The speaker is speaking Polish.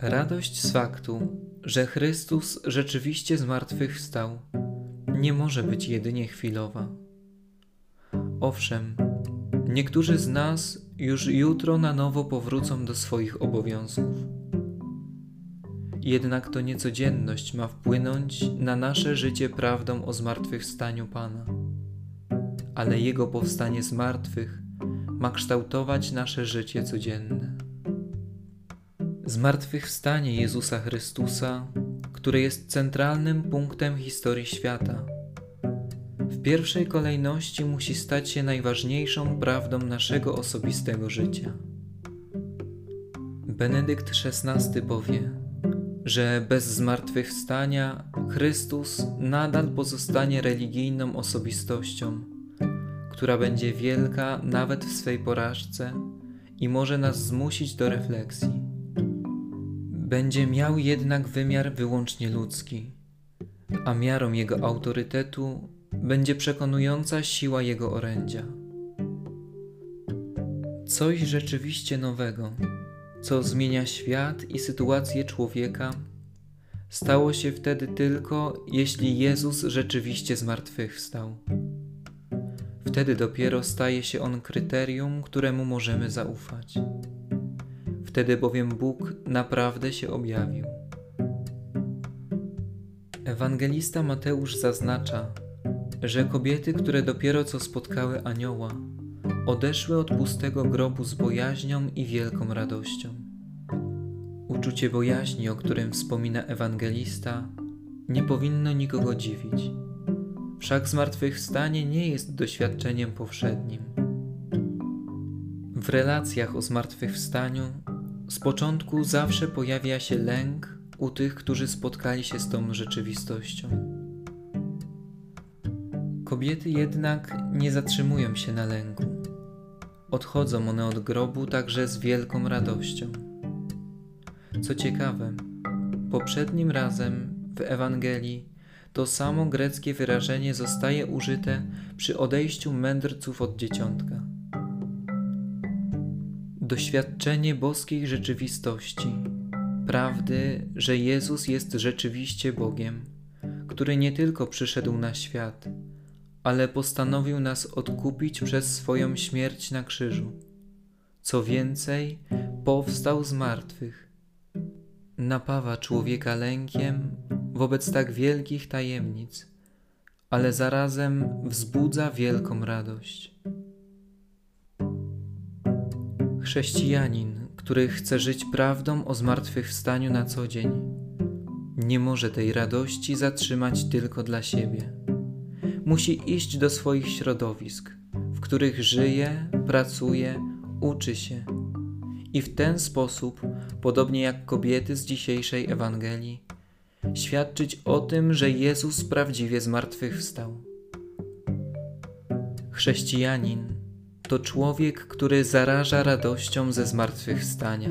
Radość z faktu, że Chrystus rzeczywiście zmartwychwstał, nie może być jedynie chwilowa. Owszem, niektórzy z nas już jutro na nowo powrócą do swoich obowiązków. Jednak to niecodzienność ma wpłynąć na nasze życie prawdą o zmartwychwstaniu Pana, ale Jego powstanie z martwych ma kształtować nasze życie codzienne. Zmartwychwstanie Jezusa Chrystusa, które jest centralnym punktem historii świata, w pierwszej kolejności musi stać się najważniejszą prawdą naszego osobistego życia. Benedykt XVI powie, że bez zmartwychwstania Chrystus nadal pozostanie religijną osobistością, która będzie wielka nawet w swej porażce i może nas zmusić do refleksji. Będzie miał jednak wymiar wyłącznie ludzki, a miarą jego autorytetu będzie przekonująca siła jego orędzia. Coś rzeczywiście nowego, co zmienia świat i sytuację człowieka, stało się wtedy tylko, jeśli Jezus rzeczywiście zmartwychwstał. Wtedy dopiero staje się on kryterium, któremu możemy zaufać. Wtedy bowiem Bóg naprawdę się objawił. Ewangelista Mateusz zaznacza, że kobiety, które dopiero co spotkały anioła, odeszły od pustego grobu z bojaźnią i wielką radością. Uczucie bojaźni, o którym wspomina ewangelista, nie powinno nikogo dziwić. Wszak zmartwychwstanie nie jest doświadczeniem powszednim. W relacjach o zmartwychwstaniu z początku zawsze pojawia się lęk u tych, którzy spotkali się z tą rzeczywistością. Kobiety jednak nie zatrzymują się na lęku. Odchodzą one od grobu także z wielką radością. Co ciekawe, poprzednim razem w Ewangelii to samo greckie wyrażenie zostaje użyte przy odejściu mędrców od dzieciątka. Doświadczenie boskiej rzeczywistości, prawdy, że Jezus jest rzeczywiście Bogiem, który nie tylko przyszedł na świat, ale postanowił nas odkupić przez swoją śmierć na krzyżu. Co więcej, powstał z martwych. Napawa człowieka lękiem wobec tak wielkich tajemnic, ale zarazem wzbudza wielką radość. Chrześcijanin, który chce żyć prawdą o zmartwychwstaniu na co dzień, nie może tej radości zatrzymać tylko dla siebie musi iść do swoich środowisk, w których żyje, pracuje, uczy się. I w ten sposób, podobnie jak kobiety z dzisiejszej Ewangelii, świadczyć o tym, że Jezus prawdziwie zmartwychwstał. Chrześcijanin to człowiek, który zaraża radością ze zmartwychwstania.